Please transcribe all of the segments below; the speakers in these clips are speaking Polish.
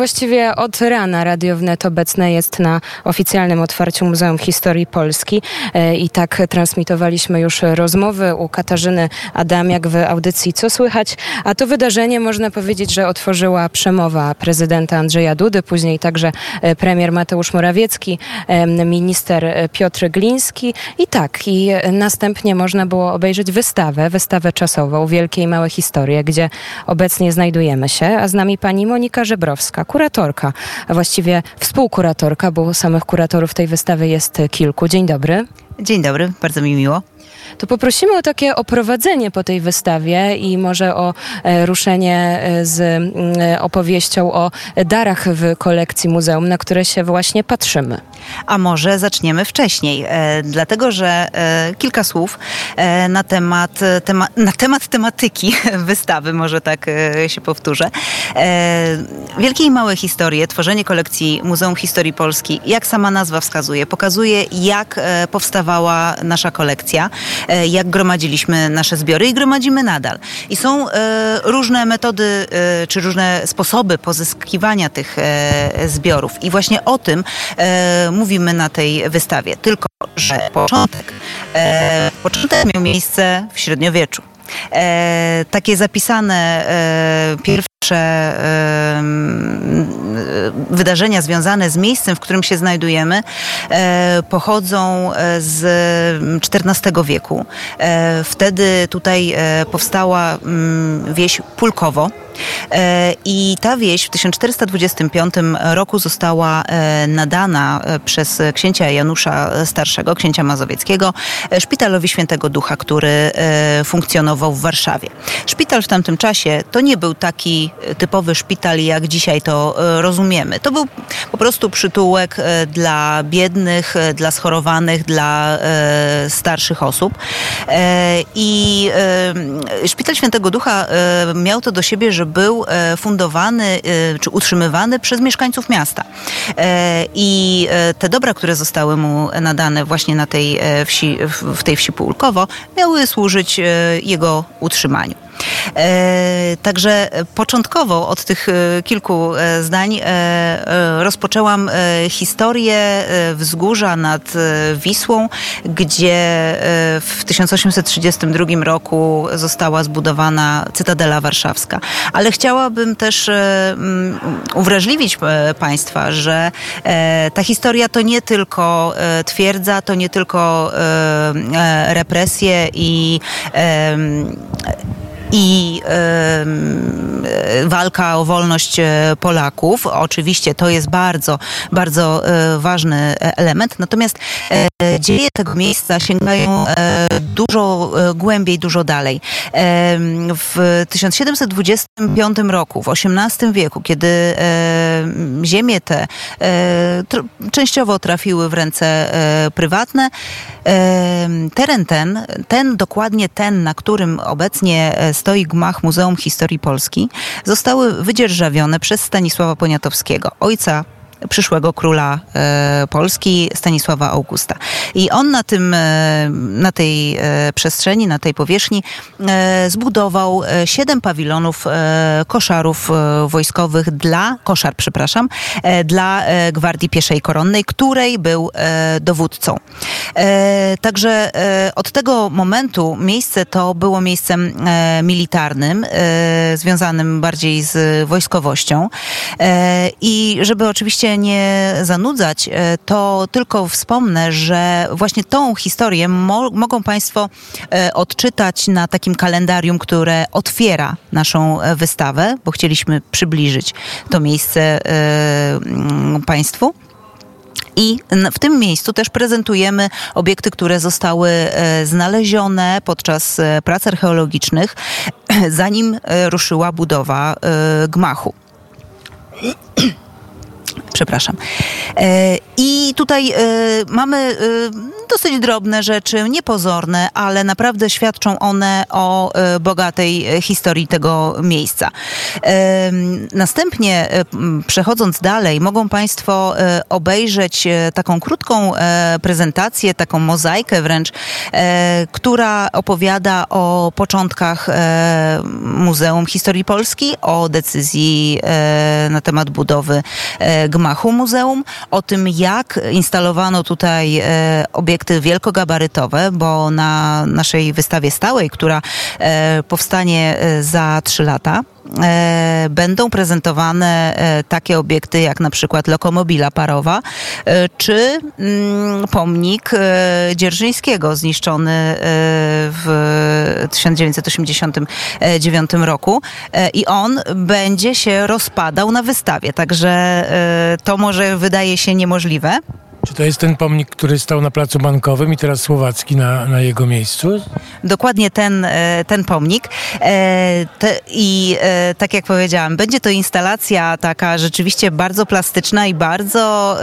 Właściwie od rana Radio Wnet obecne jest na oficjalnym otwarciu Muzeum Historii Polski. E, i tak transmitowaliśmy już rozmowy u Katarzyny Adamiak w audycji Co Słychać, a to wydarzenie można powiedzieć, że otworzyła przemowa prezydenta Andrzeja Dudy, później także e, premier Mateusz Morawiecki, e, minister Piotr Gliński. I tak, i następnie można było obejrzeć wystawę, wystawę czasową Wielkie i Małe Historie, gdzie obecnie znajdujemy się, a z nami pani Monika Żebrowska, kuratorka, a właściwie współkuratorka, bo samych kuratorów tej wystawy jest kilku. Dzień dobry. Dzień dobry, bardzo mi miło. To poprosimy o takie oprowadzenie po tej wystawie i może o e, ruszenie e, z e, opowieścią o darach w kolekcji muzeum, na które się właśnie patrzymy. A może zaczniemy wcześniej, e, dlatego że e, kilka słów e, na, temat, tema, na temat tematyki wystawy, może tak się powtórzę. Wielkie i małe historie, tworzenie kolekcji Muzeum Historii Polski, jak sama nazwa wskazuje, pokazuje jak powstawała nasza kolekcja, jak gromadziliśmy nasze zbiory i gromadzimy nadal. I są różne metody, czy różne sposoby pozyskiwania tych zbiorów. I właśnie o tym mówimy na tej wystawie. Tylko, że początek, e, początek miał miejsce w średniowieczu. E, takie zapisane e, pierwsze e, wydarzenia związane z miejscem, w którym się znajdujemy, e, pochodzą z XIV wieku. E, wtedy tutaj powstała mm, wieś Pulkowo. E, I ta wieś w 1425 roku została e, nadana e, przez księcia Janusza Starszego, księcia mazowieckiego, szpitalowi Świętego Ducha, który funkcjonował w Warszawie. Szpital w tamtym czasie to nie był taki typowy szpital, jak dzisiaj to rozumiemy. To był po prostu przytułek dla biednych, dla schorowanych, dla starszych osób. I szpital Świętego Ducha miał to do siebie, że był e, fundowany e, czy utrzymywany przez mieszkańców miasta. E, I te dobra, które zostały mu nadane właśnie na tej wsi, w tej wsi Półkowo, miały służyć jego utrzymaniu. E, także początkowo od tych e, kilku e, zdań rozpoczęłam historię wzgórza nad Wisłą, gdzie w 1832 roku została zbudowana Cytadela Warszawska. Ale chciałabym też uwrażliwić Państwa, że ta historia to nie tylko twierdza, to nie tylko represje i i walka o wolność e, Polaków. Oczywiście to jest bardzo, bardzo y, ważny element. Natomiast dzieje tego miejsca sięgają dużo głębiej, dużo dalej. W 1725 roku, w XVIII wieku, kiedy ziemie te częściowo trafiły w ręce prywatne, teren ten, ten dokładnie ten, na którym obecnie stoi gmach Muzeum Historii Polski, zostały wydzierżawione przez Stanisława Poniatowskiego, ojca przyszłego króla e, Polski, Stanisława Augusta. I on na, tym, e, na tej e, przestrzeni, na tej powierzchni zbudował siedem pawilonów koszarów wojskowych dla, koszar, przepraszam, dla Gwardii Pieszej Koronnej, której był dowódcą. Także od tego momentu miejsce to było miejscem militarnym, związanym bardziej z wojskowością. I żeby oczywiście nie zanudzać, e, to tylko wspomnę, że właśnie tą historię mo mogą Państwo e, odczytać na takim kalendarium, które otwiera naszą e, wystawę, bo chcieliśmy przybliżyć to miejsce Państwu. I w tym miejscu też prezentujemy obiekty, które zostały znalezione podczas prac archeologicznych, zanim ruszyła budowa gmachu. Przepraszam. I tutaj mamy dosyć drobne rzeczy, niepozorne, ale naprawdę świadczą one o bogatej historii tego miejsca. Następnie, przechodząc dalej, mogą Państwo obejrzeć taką krótką prezentację, taką mozaikę wręcz, która opowiada o początkach Muzeum Historii Polski, o decyzji na temat budowy gmachu muzeum, o tym, jak instalowano tutaj obiekty wielkogabarytowe, bo na naszej wystawie stałej, która powstanie za trzy lata, e, będą prezentowane e, takie obiekty jak na przykład lokomobila parowa e, czy mm, pomnik e, Dzierżyńskiego zniszczony e, w 1989 roku e, i on będzie się rozpadał na wystawie, także to może wydaje się niemożlive. Czy to jest ten pomnik, który stał na Placu Bankowym i teraz Słowacki na, na jego miejscu? Dokładnie ten, e, ten pomnik. E, te, I e, tak jak powiedziałam, będzie to instalacja taka rzeczywiście bardzo plastyczna i bardzo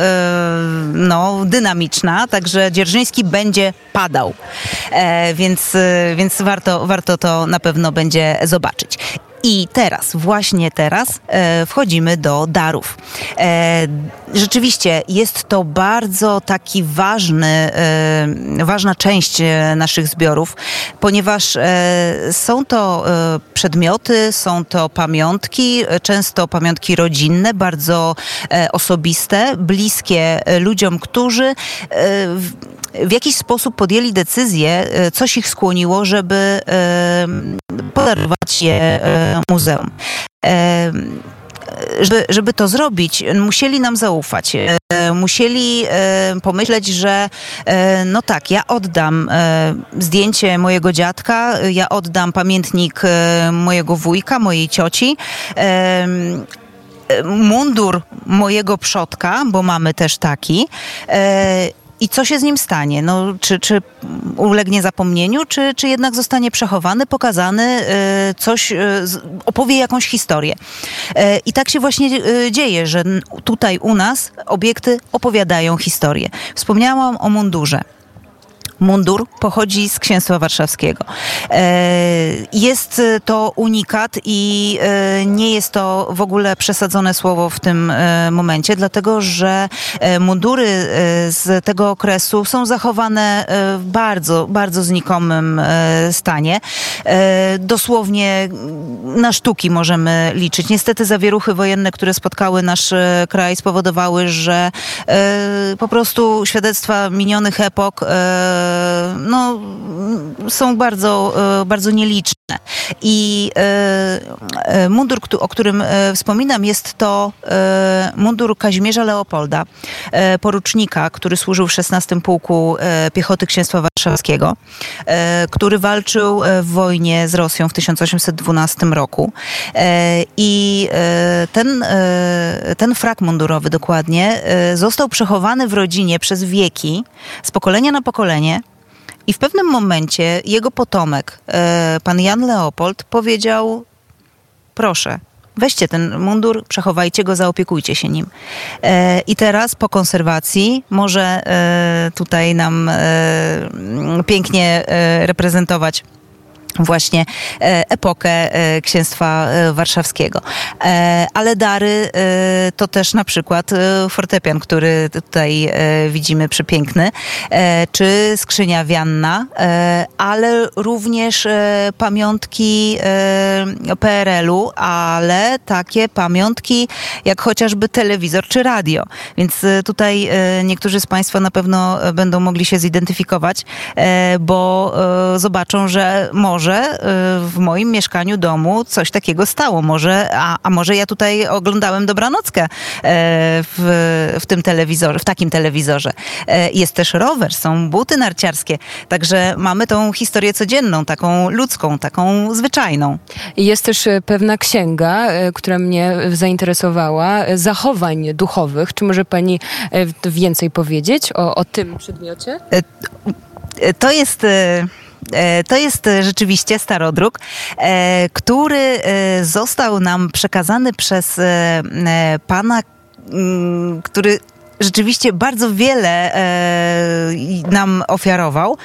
no, dynamiczna, także Dzierżyński będzie padał. Więc, więc warto, warto to na pewno będzie zobaczyć. I teraz, właśnie teraz, e, wchodzimy do darów. E, rzeczywiście jest to bardzo taki ważny, e, ważna część e, naszych zbiorów, ponieważ e, są to e, przedmioty, są to pamiątki, często pamiątki rodzinne, bardzo osobiste, bliskie ludziom, którzy w jakiś sposób podjęli decyzję, coś ich skłoniło, żeby podarować je muzeum. Żeby, żeby to zrobić, musieli nam zaufać. Musieli pomyśleć, że no tak, ja oddam zdjęcie mojego dziadka, ja oddam pamiętnik mojego wujka, mojej cioci mundur mojego przodka, bo mamy też taki. I co się z nim stanie? No, czy, czy ulegnie zapomnieniu, czy, czy jednak zostanie przechowany, pokazany, e, coś, e, opowie jakąś historię? E, I tak się właśnie dzieje, że tutaj u nas obiekty opowiadają historię. Wspomniałam o mundurze mundur pochodzi z Księstwa Warszawskiego. E, jest to unikat i e, nie jest to w ogóle przesadzone słowo w tym e, momencie, dlatego że mundury z tego okresu są zachowane w bardzo, bardzo znikomym stanie. Dosłownie na sztuki możemy liczyć. Niestety zawieruchy wojenne, które spotkały nasz kraj spowodowały, że po prostu świadectwa minionych epok no, są bardzo, e, bardzo nieliczne. I e, e, mundur, o którym wspominam, jest to mundur Kazimierza Leopolda, porucznika, który służył w XVI Pułku Piechoty Księstwa Warszawskiego, który walczył w wojnie z Rosją w 1812 roku. I ten, ten frak mundurowy dokładnie został przechowany w rodzinie przez wieki, z pokolenia na pokolenie, i w pewnym momencie jego potomek, e, pan Jan Leopold, powiedział: Proszę, weźcie ten mundur, przechowajcie go, zaopiekujcie się nim. E, I teraz po konserwacji może e, tutaj nam pięknie reprezentować właśnie e, epokę e, księstwa e, warszawskiego. Ale dary to też na przykład fortepian, który tutaj widzimy przepiękny, czy skrzynia wianna, ale również pamiątki PRL-u, ale takie pamiątki jak chociażby telewizor czy radio. Więc tutaj niektórzy z Państwa na pewno będą mogli się zidentyfikować, bo zobaczą, że może może y, w moim mieszkaniu domu coś takiego stało. Może, a, a może ja tutaj oglądałem dobranockę e, w, w tym telewizorze, w takim telewizorze. E, jest też rower, są buty narciarskie. Także mamy tą historię codzienną, taką ludzką, taką zwyczajną. Jest też e, pewna księga, która mnie zainteresowała, zachowań duchowych. Czy może pani więcej powiedzieć o, o tym przedmiocie? To jest to jest e, rzeczywiście starodruk, e, który został nam przekazany przez pana, który rzeczywiście bardzo wiele e, nam ofiarował,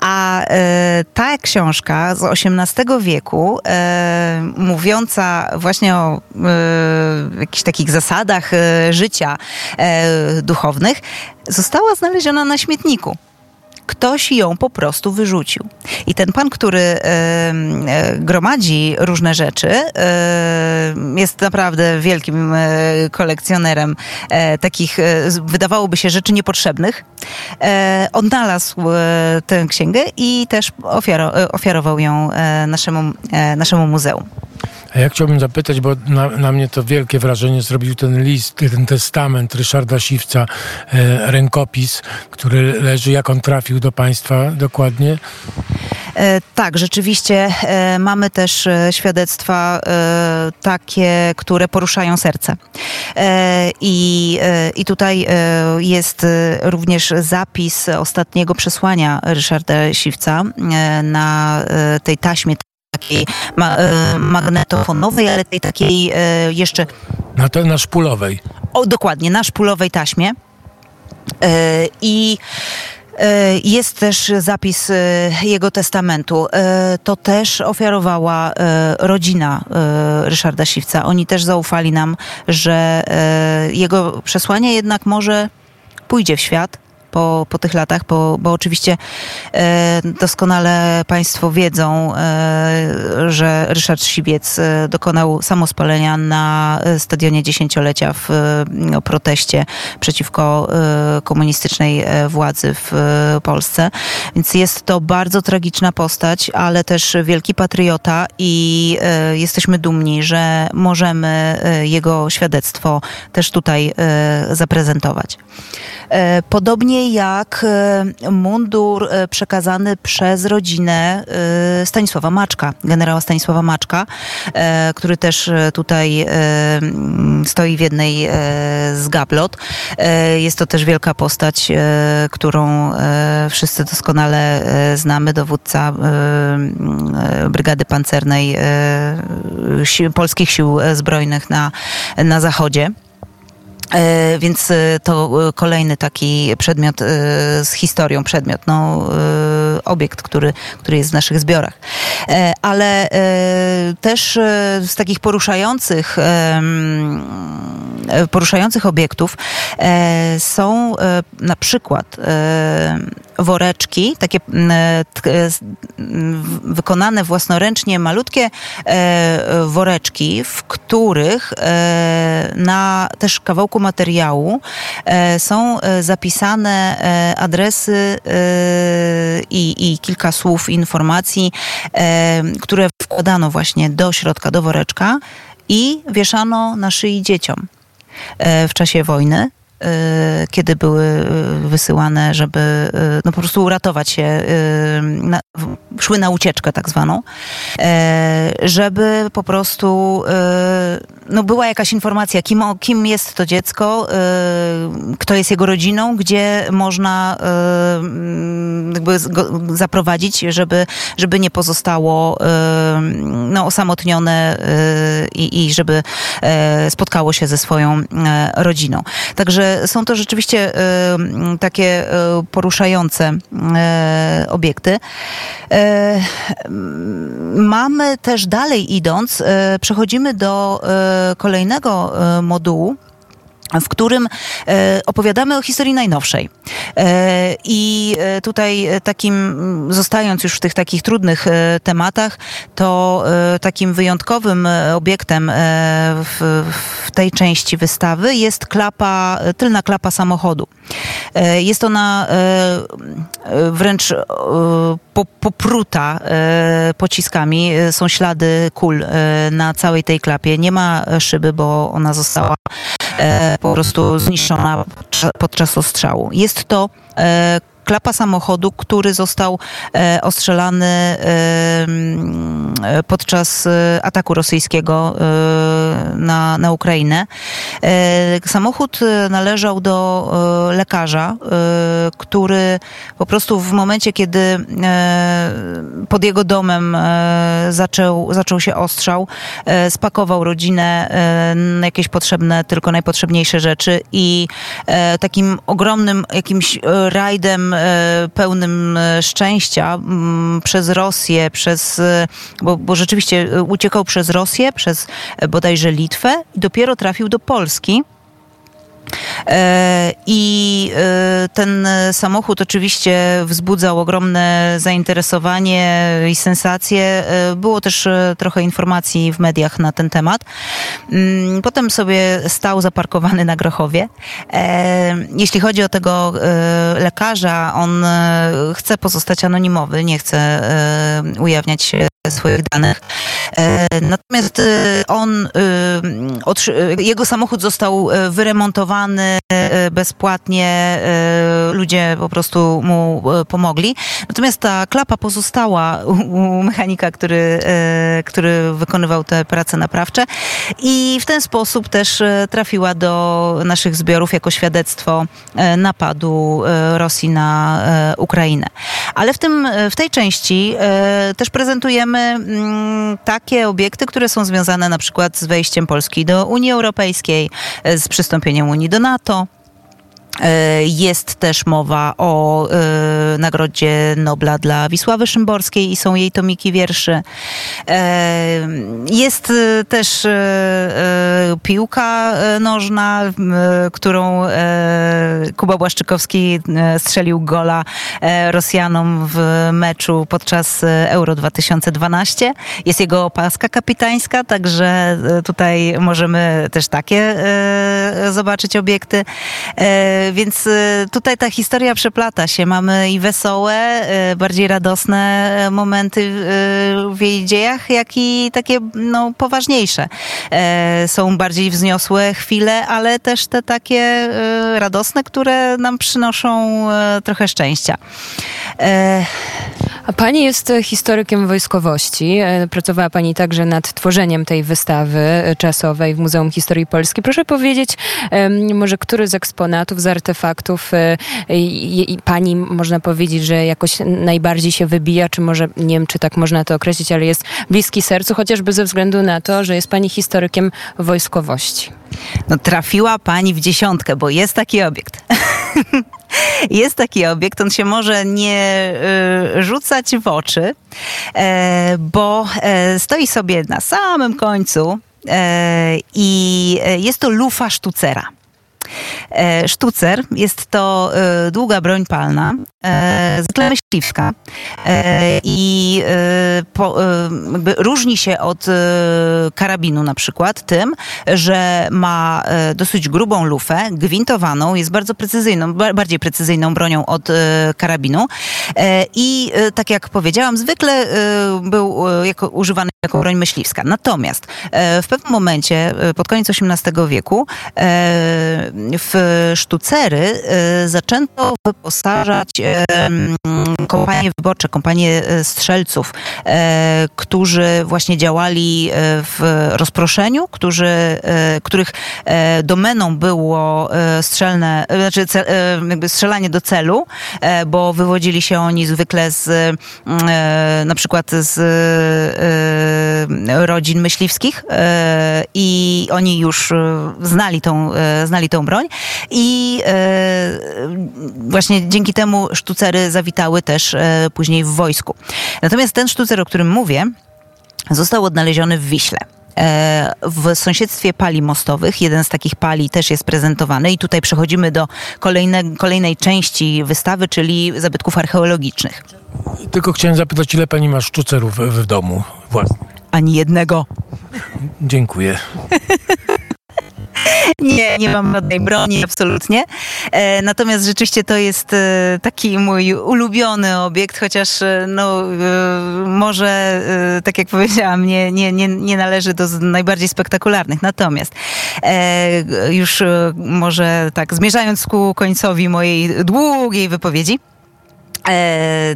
a e, ta książka z XVIII wieku, e, mówiąca właśnie o e, jakichś takich zasadach e, życia e, duchownych, została znaleziona na śmietniku ktoś ją po prostu wyrzucił. I ten pan, który e, gromadzi różne rzeczy, jest naprawdę wielkim e, kolekcjonerem e, takich, wydawałoby się, rzeczy niepotrzebnych. odnalazł tę księgę i też ofiaro, ofiarował ją naszemu, naszemu muzeum. A ja chciałbym zapytać, bo na, na, mnie to wielkie wrażenie zrobił ten list, ten testament Ryszarda Siwca, e, rękopis, który leży, jak on trafił do państwa dokładnie? E, tak, rzeczywiście e, mamy też e, świadectwa e, takie, które poruszają serce. I, I tutaj jest również zapis ostatniego przesłania Ryszarda Siwca na tej taśmie takiej ma, e, magnetofonowej, ale tej takiej e, jeszcze... Na, to, na szpulowej. O, dokładnie, na szpulowej taśmie. E, I jest też zapis jego testamentu. To też ofiarowała rodzina Ryszarda Siwca. Oni też zaufali nam, że jego przesłanie jednak może pójdzie w świat po, po tych latach, bo, bo oczywiście e, doskonale Państwo wiedzą, e, że Ryszard Sibiec e, dokonał samospalenia na stadionie dziesięciolecia w proteście przeciwko komunistycznej władzy w Polsce. Więc jest to bardzo tragiczna postać, ale też wielki patriota i jesteśmy dumni, że możemy jego świadectwo też tutaj zaprezentować. Podobnie jak e, mundur e, przekazany przez rodzinę e, Stanisława Maczka, generała Stanisława Maczka, który też tutaj stoi w jednej z gablot. Jest to też wielka postać, którą wszyscy doskonale znamy, dowódca Brygady Pancernej Polskich Sił Zbrojnych na, na Zachodzie. E, więc e, to e, kolejny taki przedmiot z historią, przedmiot, no, obiekt, który, który jest w naszych zbiorach. Ale też z takich poruszających, poruszających obiektów są na przykład woreczki, takie wykonane własnoręcznie, malutkie woreczki, w których na też kawałku materiału e, są e, zapisane e, adresy i, i kilka słów informacji, które wkładano właśnie do środka, do woreczka i wieszano na szyi dzieciom w czasie wojny. Y, kiedy były y, wysyłane, żeby y, no po prostu uratować się, na, szły na ucieczkę tak zwaną, e, żeby po prostu no była jakaś informacja, kim, kim jest to dziecko, kto jest jego rodziną, gdzie można jakby zaprowadzić, żeby, żeby nie pozostało no, osamotnione i, i żeby e, spotkało się ze swoją e, rodziną. Także są to rzeczywiście takie poruszające obiekty. Mamy też dalej idąc, przechodzimy do kolejnego modułu, w którym e, opowiadamy o historii najnowszej. E, I e, tutaj takim, zostając już w tych takich trudnych tematach, to takim wyjątkowym obiektem w, w tej części wystawy jest klapa, tylna klapa samochodu. Jest ona wręcz popruta pociskami. Są ślady kul na całej tej klapie. Nie ma szyby, bo ona została po prostu zniszczona podczas ostrzału. Jest to e, klapa samochodu, który został ostrzelany podczas ataku rosyjskiego na, na Ukrainę. Samochód należał do lekarza, który po prostu w momencie, kiedy pod jego domem zaczął, zaczął się ostrzał, spakował rodzinę jakieś potrzebne, tylko najpotrzebniejsze rzeczy i e, takim ogromnym jakimś e, rajdem e, pełnym szczęścia m, mm, przez Rosję, przez, bo, bo rzeczywiście uciekał przez Rosję, przez bodajże Litwę i dopiero trafił do Polski. E, I e, ten samochód oczywiście wzbudzał ogromne zainteresowanie i sensacje. E, było też trochę informacji w mediach na ten temat. Mm, potem sobie stał zaparkowany na Grochowie. Jeśli chodzi o tego lekarza, on chce pozostać anonimowy, nie chce ujawniać się swoich danych. Natomiast on, jego samochód został wyremontowany E, bezpłatnie, e, ludzie po prostu mu e, pomogli. Natomiast ta klapa pozostała u mechanika, który, który wykonywał te prace naprawcze i w ten sposób też trafiła do naszych zbiorów jako świadectwo napadu Rosji na Ukrainę. Ale w, tym, w tej części też prezentujemy mm, takie obiekty, które są związane na przykład z wejściem Polski do Unii Europejskiej, z przystąpieniem Unii do NATO. E, jest też mowa o e, Nagrodzie Nobla dla Wisławy Szymborskiej i są jej tomiki wierszy. E, jest też piłka nożna, którą Kuba Błaszczykowski strzelił gola Rosjanom w meczu podczas Euro 2012. Jest jego opaska kapitańska, także tutaj możemy też takie zobaczyć obiekty więc y, tutaj ta historia przeplata się. Mamy i wesołe, y, bardziej radosne y, momenty w jej dziejach, jak i takie no, poważniejsze. E, są bardziej wzniosłe chwile, ale też te takie radosne, które nam przynoszą trochę szczęścia. E, A pani jest historykiem wojskowości. E, pracowała pani także nad tworzeniem tej wystawy czasowej w Muzeum Historii Polski. Proszę powiedzieć, może który z eksponatów, z artefaktów e, i pani można powiedzieć, że jakoś najbardziej się wybija, czy może, nie wiem, czy tak można to określić, ale jest bliski sercu, chociażby ze względu na to, że jest pani historykiem wojskowości. No trafiła pani w dziesiątkę, bo jest taki obiekt. jest taki obiekt, on się może nie y, rzucać w oczy, e, bo e, stoi sobie na samym końcu e, i jest to lufa sztucera. E, sztucer jest to e, długa broń palna, e, zwykle myśliwska i po, różni się od karabinu na przykład tym, że ma dosyć grubą lufę, gwintowaną, jest bardzo precyzyjną, bardziej precyzyjną bronią od karabinu i tak jak powiedziałam, zwykle był jako, używany jako broń myśliwska. Natomiast w pewnym momencie, pod koniec XVIII wieku, w sztucery y, zaczęto wyposażać kompanie wyborcze, kompanie y, strzelców, którzy właśnie działali w rozproszeniu, którzy, których domeną było strzelne, znaczy strzelanie do celu, bo wywodzili się oni zwykle z na przykład z rodzin myśliwskich i oni już znali tą, znali tą broń i e, właśnie dzięki temu sztucery zawitały też e, później w wojsku. Natomiast ten sztucer, o którym mówię, został odnaleziony w Wiśle. E, w sąsiedztwie pali mostowych. Jeden z takich pali też jest prezentowany i tutaj przechodzimy do kolejne, kolejnej części wystawy, czyli zabytków archeologicznych. Tylko chciałem zapytać, ile pani ma sztucerów w, w domu własnym? Ani jednego. Dziękuję. Nie, nie mam żadnej broni, absolutnie. E, natomiast rzeczywiście to jest e, taki mój ulubiony obiekt, chociaż e, no, może, tak jak powiedziałam, nie, nie, nie, nie należy do najbardziej spektakularnych. Natomiast już może tak, zmierzając ku końcowi mojej długiej wypowiedzi,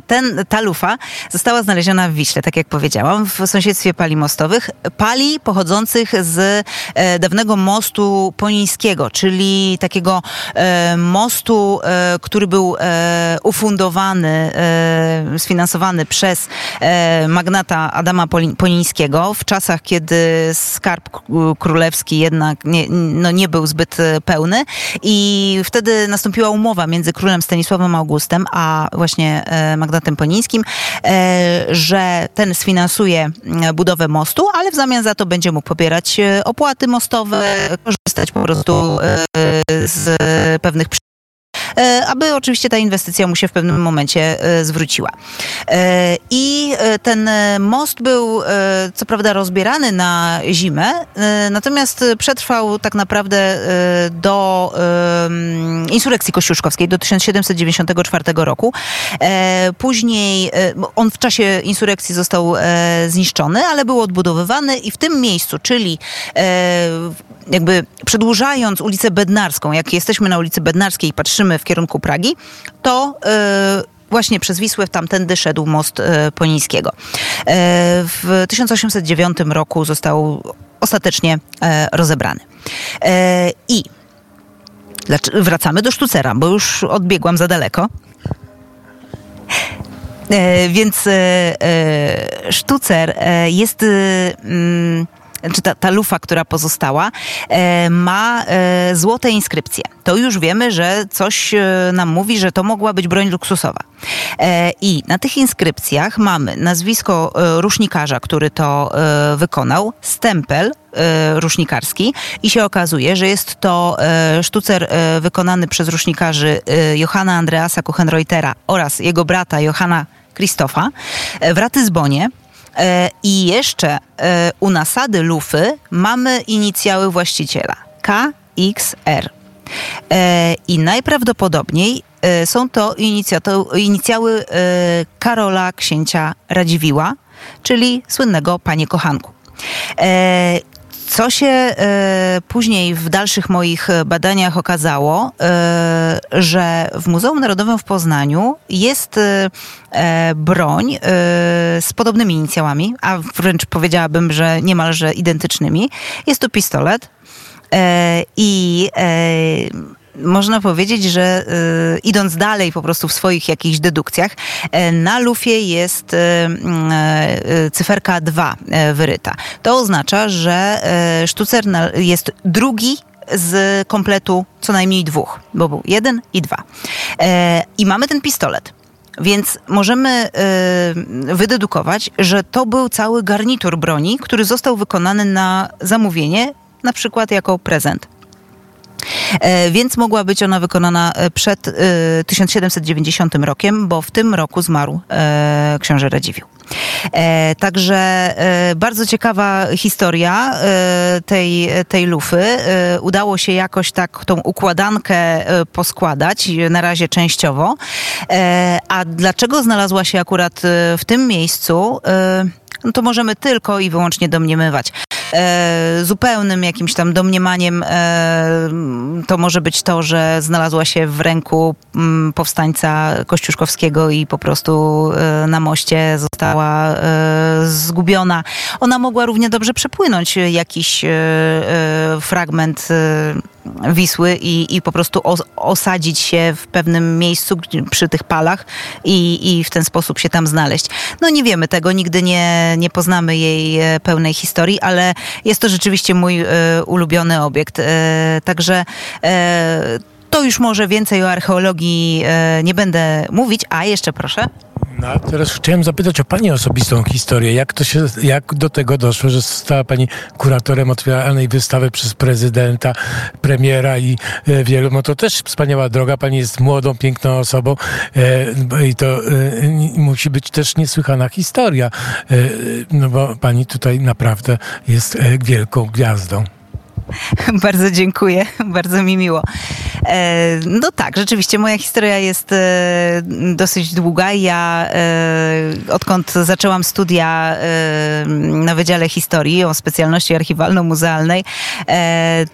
ten, ta lufa została znaleziona w Wiśle, tak jak powiedziałam, w sąsiedztwie pali mostowych. Pali pochodzących z e, dawnego mostu ponińskiego, czyli takiego e, mostu, który był ufundowany, sfinansowany przez magnata Adama Ponińskiego w czasach, kiedy skarb królewski jednak nie, no nie był zbyt pełny i wtedy nastąpiła umowa między królem Stanisławem Augustem, a właśnie właśnie e, Magnatem Ponińskim, e, że ten sfinansuje budowę mostu, ale w zamian za to będzie mógł pobierać e, opłaty mostowe, korzystać po prostu z pewnych E, aby oczywiście ta inwestycja mu się w pewnym momencie e, zwróciła. E, I ten most był co prawda rozbierany na zimę, natomiast przetrwał tak naprawdę do insurekcji kościuszkowskiej do 1794 roku. Później on w czasie insurekcji został zniszczony, ale był odbudowywany i w tym miejscu, czyli jakby przedłużając ulicę Bednarską, jak jesteśmy na ulicy Bednarskiej i patrzymy w kierunku Pragi, to e, właśnie przez Wisłę tamtędy szedł most e, Ponińskiego. E, w 1809 roku został ostatecznie rozebrany. I wracamy do sztucera, bo już odbiegłam za daleko. Więc sztucer jest mm, czy ta, ta lufa, która pozostała, e, ma e, złote inskrypcje. To już wiemy, że coś e, nam mówi, że to mogła być broń luksusowa. I na tych inskrypcjach mamy nazwisko rusznikarza, który to wykonał, stempel rusznikarski i się okazuje, że jest to sztucer wykonany przez rusznikarzy Johanna Andreasa Kuchenreutera oraz jego brata Johanna Krzysztofa w Ratyzbonie I jeszcze e, u nasady lufy mamy inicjały właściciela KXR. E, I najprawdopodobniej są to inicjały Karola księcia Radziwiła, czyli słynnego panie kochanku. Co się e, później w dalszych moich badaniach okazało, e, że w Muzeum Narodowym w Poznaniu jest e, broń z podobnymi inicjałami, a wręcz powiedziałabym, że niemalże identycznymi. Jest to pistolet. I można powiedzieć, że y, idąc dalej po prostu w swoich jakichś dedukcjach, y, na lufie jest y, y cyferka 2 y, wyryta. To oznacza, że y, sztucer jest drugi z kompletu co najmniej dwóch, bo był jeden i dwa. I mamy ten pistolet. Więc możemy y, wydedukować, że to był cały garnitur broni, który został wykonany na zamówienie, na przykład jako prezent więc mogła być ona wykonana e, przed 1790 e, rokiem, bo w tym roku zmarł książę Radziwiłł. także bardzo ciekawa historia tej, tej lufy. udało się jakoś tak tą układankę poskładać, na razie częściowo. a dlaczego znalazła się akurat w tym miejscu? no to możemy tylko i wyłącznie domniemywać. E, zupełnym jakimś tam domniemaniem e, to może być to, że znalazła się w ręku m, mm, powstańca Kościuszkowskiego i po prostu e, na moście została e, zgubiona. Ona mogła równie dobrze przepłynąć jakiś e, e, fragment Wisły i, i po prostu osadzić się w pewnym miejscu przy tych palach i, i w ten sposób się tam znaleźć. No nie wiemy tego, nigdy nie, nie poznamy jej e, pełnej historii, ale jest to rzeczywiście mój y, ulubiony obiekt. Y, także y, to już może więcej o archeologii nie będę mówić, a jeszcze proszę. No, teraz chciałem zapytać o Pani osobistą historię. Jak to się, jak do tego doszło, że została Pani kuratorem otwieranej wystawy przez prezydenta, premiera i e, wielu, no to też wspaniała droga. Pani jest młodą, piękną osobą e, i to e, musi być też niesłychana historia, e, no bo Pani tutaj naprawdę jest e, wielką gwiazdą. Bardzo dziękuję, bardzo mi miło. E, no tak, rzeczywiście moja historia jest e, dosyć długa. Ja e, odkąd zaczęłam studia na Wydziale Historii o specjalności archiwalno-muzealnej,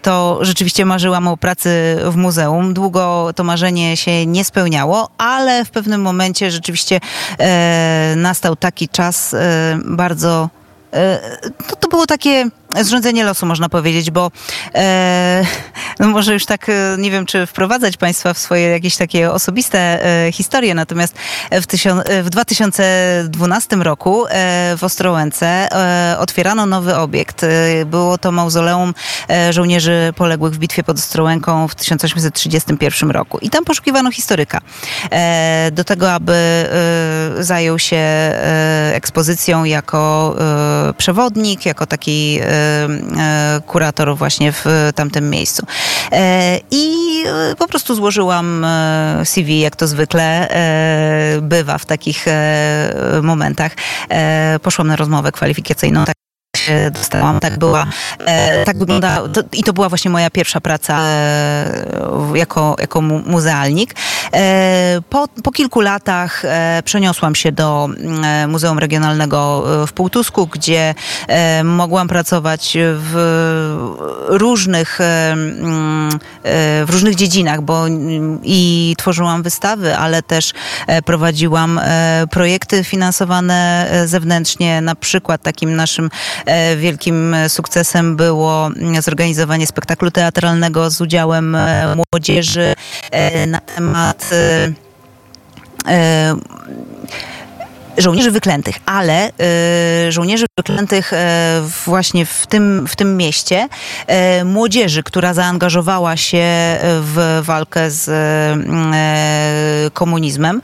to rzeczywiście marzyłam o pracy w muzeum. Długo to marzenie się nie spełniało, ale w pewnym momencie rzeczywiście nastał taki czas bardzo to, to było takie zrządzenie losu, można powiedzieć, bo e, no może już tak e, nie wiem, czy wprowadzać Państwa w swoje jakieś takie osobiste e, historie, natomiast w, tysiąc, w 2012 roku e, w Ostrołęce e, otwierano nowy obiekt. E, było to mauzoleum żołnierzy poległych w bitwie pod Ostrołęką w 1831 roku. I tam poszukiwano historyka do tego, aby zajął się ekspozycją jako przewodnik, jako taki E, kurator właśnie w tamtym miejscu. E, I po prostu złożyłam e, CV, jak to zwykle bywa w takich momentach. Poszłam na rozmowę kwalifikacyjną. Się dostałam. Tak była, e, tak wygląda, to, i to była właśnie moja pierwsza praca e, jako, jako muzealnik. E, po, po kilku latach przeniosłam się do Muzeum Regionalnego w Półtusku, gdzie mogłam pracować w różnych, mm, w różnych dziedzinach, bo i tworzyłam wystawy, ale też prowadziłam projekty finansowane zewnętrznie, na przykład takim naszym wielkim sukcesem było zorganizowanie spektaklu teatralnego z udziałem e, młodzieży e, na temat żołnierzy wyklętych, ale żołnierzy wyklętych właśnie w tym, w tym mieście, młodzieży, która zaangażowała się w walkę z komunizmem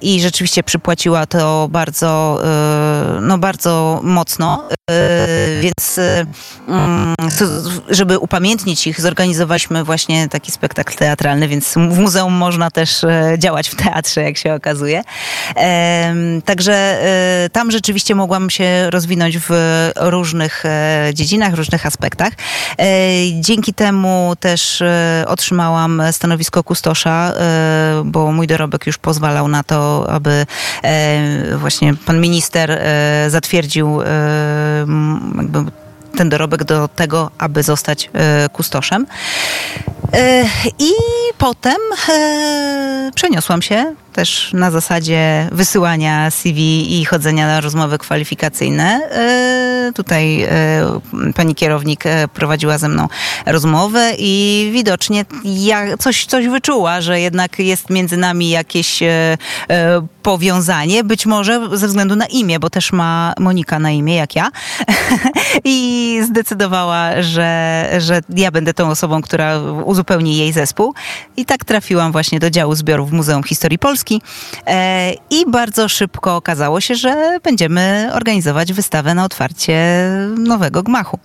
i rzeczywiście przypłaciła to bardzo, no bardzo mocno, więc mm, żeby upamiętnić ich, zorganizowaliśmy właśnie taki spektakl teatralny, więc w muzeum można też działać w teatrze, jak się okazuje. Także tam rzeczywiście mogłam się rozwinąć w różnych e, dziedzinach, różnych aspektach. E, dzięki temu też e, otrzymałam stanowisko kustosza, bo mój dorobek już pozwalał na to, aby właśnie pan minister zatwierdził jakby ten dorobek do tego, aby zostać kustoszem. I potem przeniosłam się też na zasadzie wysyłania CV i chodzenia na rozmowy kwalifikacyjne. E, tutaj e, pani kierownik e, prowadziła ze mną rozmowę i widocznie ja coś, coś wyczuła, że jednak jest między nami jakieś powiązanie, być może ze względu na imię, bo też ma Monika na imię, jak ja. I zdecydowała, że, że ja będę tą osobą, która uzupełni jej zespół. I tak trafiłam właśnie do działu zbiorów Muzeum Historii Polski Polski. E, I bardzo szybko okazało się, że będziemy organizować wystawę na otwarcie nowego gmachu.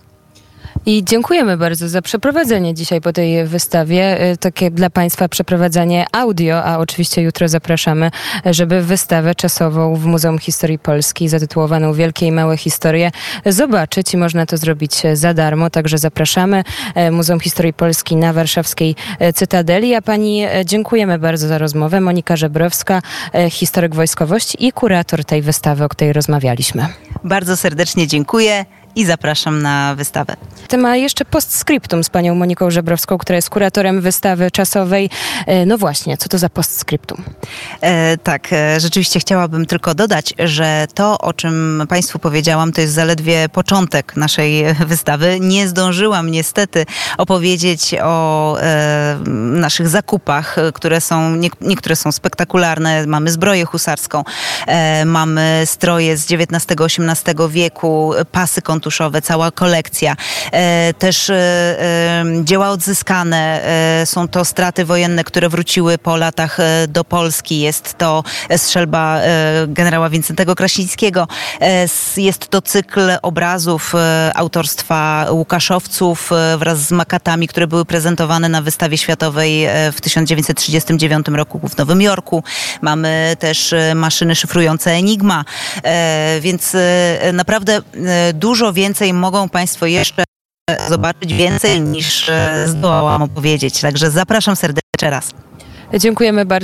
I dziękujemy bardzo za przeprowadzenie dzisiaj po tej wystawie. Y, takie dla Państwa przeprowadzenie audio, a oczywiście jutro zapraszamy, żeby wystawę czasową w Muzeum Historii Polski zatytułowaną Wielkie i Małe Historie zobaczyć i można to zrobić za darmo. Także zapraszamy y, Muzeum Historii Polski na warszawskiej y, Cytadeli. A Pani dziękujemy bardzo za rozmowę. Monika Żebrowska, historyk wojskowości i kurator tej wystawy, o której rozmawialiśmy. Bardzo serdecznie dziękuję i zapraszam na wystawę. Ty ma jeszcze postscriptum z panią Moniką Żebrowską, która jest kuratorem wystawy czasowej. E, no właśnie, co to za postscriptum? E, tak, e, rzeczywiście chciałabym tylko dodać, że to, o czym Państwu powiedziałam, to jest zaledwie początek naszej wystawy. Nie zdążyłam niestety opowiedzieć o e, naszych zakupach, które są, nie, niektóre są spektakularne. Mamy zbroję husarską, e, mamy stroje z XIX-XVIII wieku, pasy konturowe, ratuszowe, cała kolekcja. E, też e, e, dzieła odzyskane, są to straty wojenne, które wróciły po latach do Polski. Jest to strzelba generała Wincentego Krasińskiego. Jest to cykl obrazów autorstwa Łukaszowców wraz z makatami, które były prezentowane na wystawie światowej w 1939 roku w Nowym Jorku. Mamy też maszyny szyfrujące Enigma, więc naprawdę dużo więcej mogą Państwo jeszcze zobaczyć więcej niż zdołałam opowiedzieć. Także zapraszam serdecznie raz. Dziękujemy bardzo.